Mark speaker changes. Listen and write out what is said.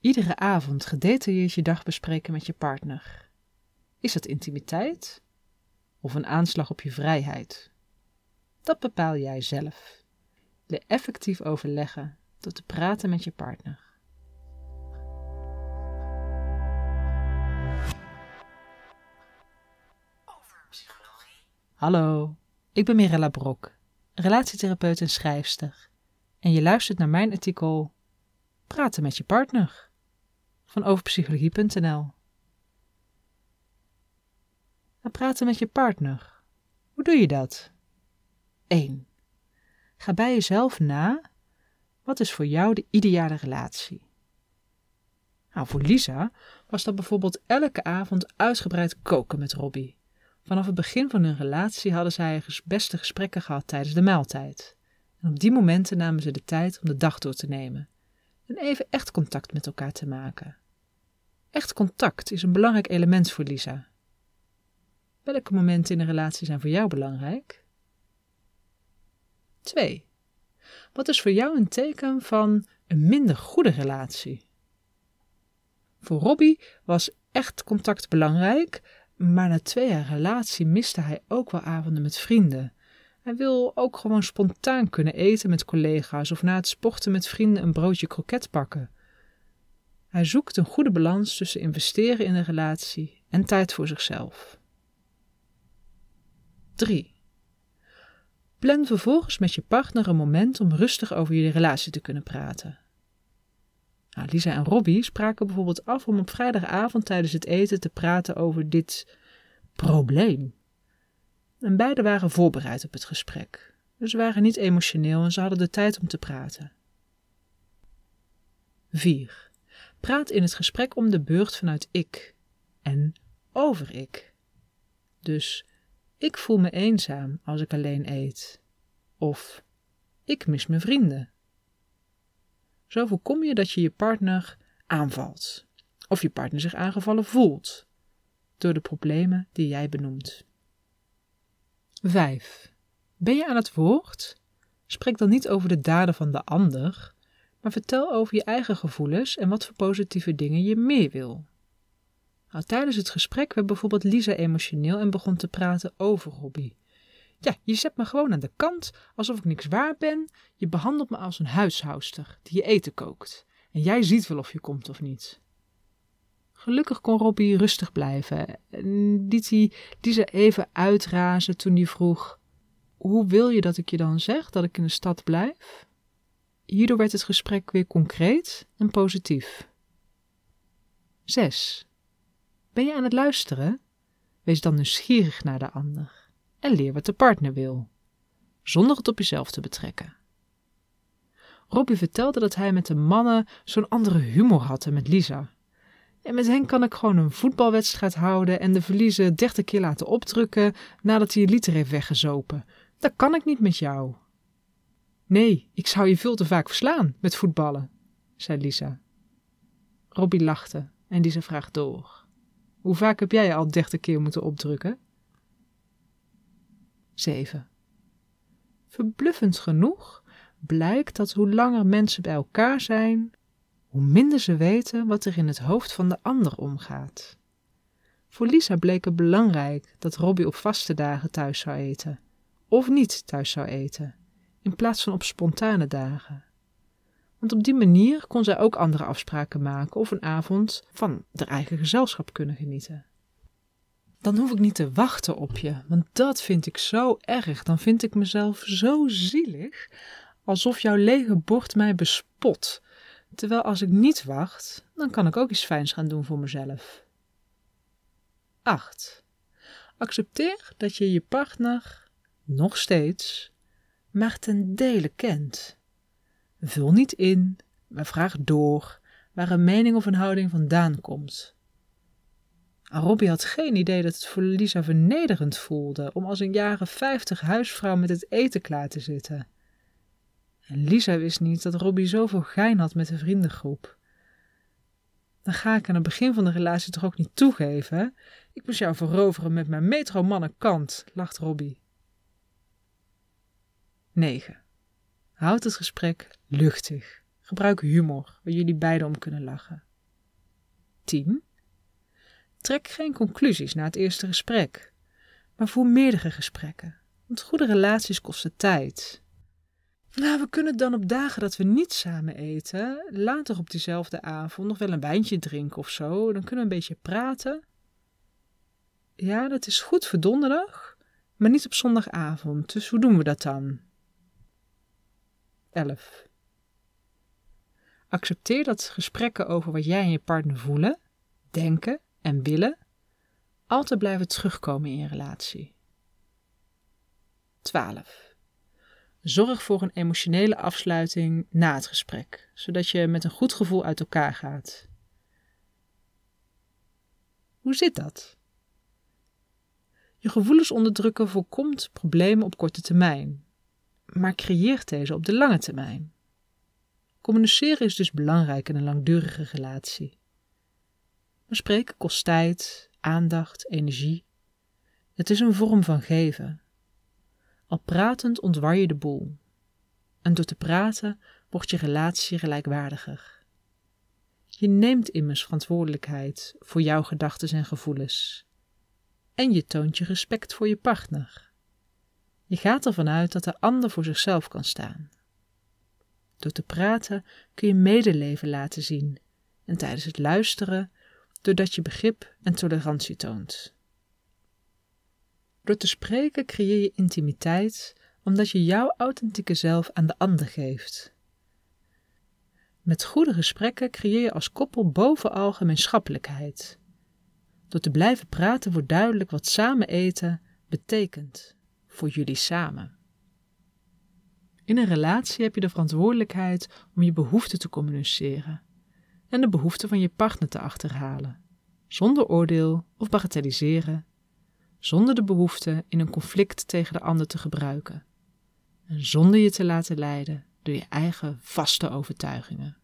Speaker 1: Iedere avond gedetailleerd je dag bespreken met je partner. Is dat intimiteit of een aanslag op je vrijheid? Dat bepaal jij zelf. Leer effectief overleggen door te praten met je partner. Hallo, ik ben Mirella Brok, relatietherapeut en schrijfster. En je luistert naar mijn artikel Praten met je partner van overpsychologie.nl. Praten met je partner. Hoe doe je dat? 1. Ga bij jezelf na. Wat is voor jou de ideale relatie? Nou, voor Lisa was dat bijvoorbeeld elke avond uitgebreid koken met Robbie. Vanaf het begin van hun relatie hadden zij beste gesprekken gehad tijdens de maaltijd. En op die momenten namen ze de tijd om de dag door te nemen en even echt contact met elkaar te maken. Echt contact is een belangrijk element voor Lisa. Welke momenten in een relatie zijn voor jou belangrijk? 2. Wat is voor jou een teken van een minder goede relatie? Voor Robbie was echt contact belangrijk, maar na twee jaar relatie miste hij ook wel avonden met vrienden. Hij wil ook gewoon spontaan kunnen eten met collega's of na het sporten met vrienden een broodje kroket pakken. Hij zoekt een goede balans tussen investeren in een relatie en tijd voor zichzelf. 3. Plan vervolgens met je partner een moment om rustig over jullie relatie te kunnen praten. Nou, Lisa en Robbie spraken bijvoorbeeld af om op vrijdagavond tijdens het eten te praten over dit probleem. En beiden waren voorbereid op het gesprek. Dus ze waren niet emotioneel en ze hadden de tijd om te praten. 4. Praat in het gesprek om de beurt vanuit ik en over ik. Dus ik voel me eenzaam als ik alleen eet. Of ik mis mijn vrienden. Zo voorkom je dat je je partner aanvalt. Of je partner zich aangevallen voelt. Door de problemen die jij benoemt. 5. Ben je aan het woord? Spreek dan niet over de daden van de ander, maar vertel over je eigen gevoelens en wat voor positieve dingen je meer wil. Nou, tijdens het gesprek werd bijvoorbeeld Lisa emotioneel en begon te praten over Robbie. Ja, je zet me gewoon aan de kant, alsof ik niks waard ben. Je behandelt me als een huishoudster die je eten kookt. En jij ziet wel of je komt of niet. Gelukkig kon Robbie rustig blijven en liet hij Lisa even uitrazen toen hij vroeg: Hoe wil je dat ik je dan zeg dat ik in de stad blijf? Hierdoor werd het gesprek weer concreet en positief. 6. Ben je aan het luisteren? Wees dan nieuwsgierig naar de ander en leer wat de partner wil, zonder het op jezelf te betrekken. Robbie vertelde dat hij met de mannen zo'n andere humor had dan met Lisa. En met hen kan ik gewoon een voetbalwedstrijd houden en de verliezen dertig keer laten opdrukken nadat hij een liter heeft weggezopen. Dat kan ik niet met jou. Nee, ik zou je veel te vaak verslaan met voetballen, zei Lisa. Robbie lachte en Lisa vraagt door. Hoe vaak heb jij al dertig keer moeten opdrukken? 7. Verbluffend genoeg blijkt dat hoe langer mensen bij elkaar zijn, hoe minder ze weten wat er in het hoofd van de ander omgaat. Voor Lisa bleek het belangrijk dat Robbie op vaste dagen thuis zou eten, of niet thuis zou eten, in plaats van op spontane dagen. Want op die manier kon zij ook andere afspraken maken of een avond van haar eigen gezelschap kunnen genieten. Dan hoef ik niet te wachten op je, want dat vind ik zo erg. Dan vind ik mezelf zo zielig, alsof jouw lege bord mij bespot. Terwijl als ik niet wacht, dan kan ik ook iets fijns gaan doen voor mezelf. 8. Accepteer dat je je partner nog steeds maar ten dele kent. Vul niet in, maar vraag door waar een mening of een houding vandaan komt. Robbie had geen idee dat het voor Lisa vernederend voelde om als een jaren vijftig huisvrouw met het eten klaar te zitten. En Lisa wist niet dat Robbie zoveel gein had met de vriendengroep. Dan ga ik aan het begin van de relatie toch ook niet toegeven? Ik moest jou veroveren met mijn metro kant, lacht Robbie. 9. Houd het gesprek luchtig. Gebruik humor, waar jullie beiden om kunnen lachen. 10. Trek geen conclusies na het eerste gesprek, maar voer meerdere gesprekken, want goede relaties kosten tijd. Nou, we kunnen dan op dagen dat we niet samen eten, later op diezelfde avond nog wel een wijntje drinken of zo. Dan kunnen we een beetje praten. Ja, dat is goed voor donderdag, maar niet op zondagavond. Dus hoe doen we dat dan? 11. Accepteer dat gesprekken over wat jij en je partner voelen, denken en willen altijd blijven terugkomen in je relatie. 12. Zorg voor een emotionele afsluiting na het gesprek, zodat je met een goed gevoel uit elkaar gaat. Hoe zit dat? Je gevoelens onderdrukken voorkomt problemen op korte termijn, maar creëert deze op de lange termijn. Communiceren is dus belangrijk in een langdurige relatie. Maar spreken kost tijd, aandacht, energie. Het is een vorm van geven. Al pratend ontwar je de boel. En door te praten wordt je relatie gelijkwaardiger. Je neemt immers verantwoordelijkheid voor jouw gedachten en gevoelens. En je toont je respect voor je partner. Je gaat ervan uit dat de ander voor zichzelf kan staan. Door te praten kun je medeleven laten zien en tijdens het luisteren doordat je begrip en tolerantie toont. Door te spreken creëer je intimiteit omdat je jouw authentieke zelf aan de ander geeft. Met goede gesprekken creëer je als koppel bovenal gemeenschappelijkheid. Door te blijven praten wordt duidelijk wat samen eten betekent voor jullie samen. In een relatie heb je de verantwoordelijkheid om je behoeften te communiceren en de behoeften van je partner te achterhalen, zonder oordeel of bagatelliseren, zonder de behoefte in een conflict tegen de ander te gebruiken en zonder je te laten leiden door je eigen vaste overtuigingen.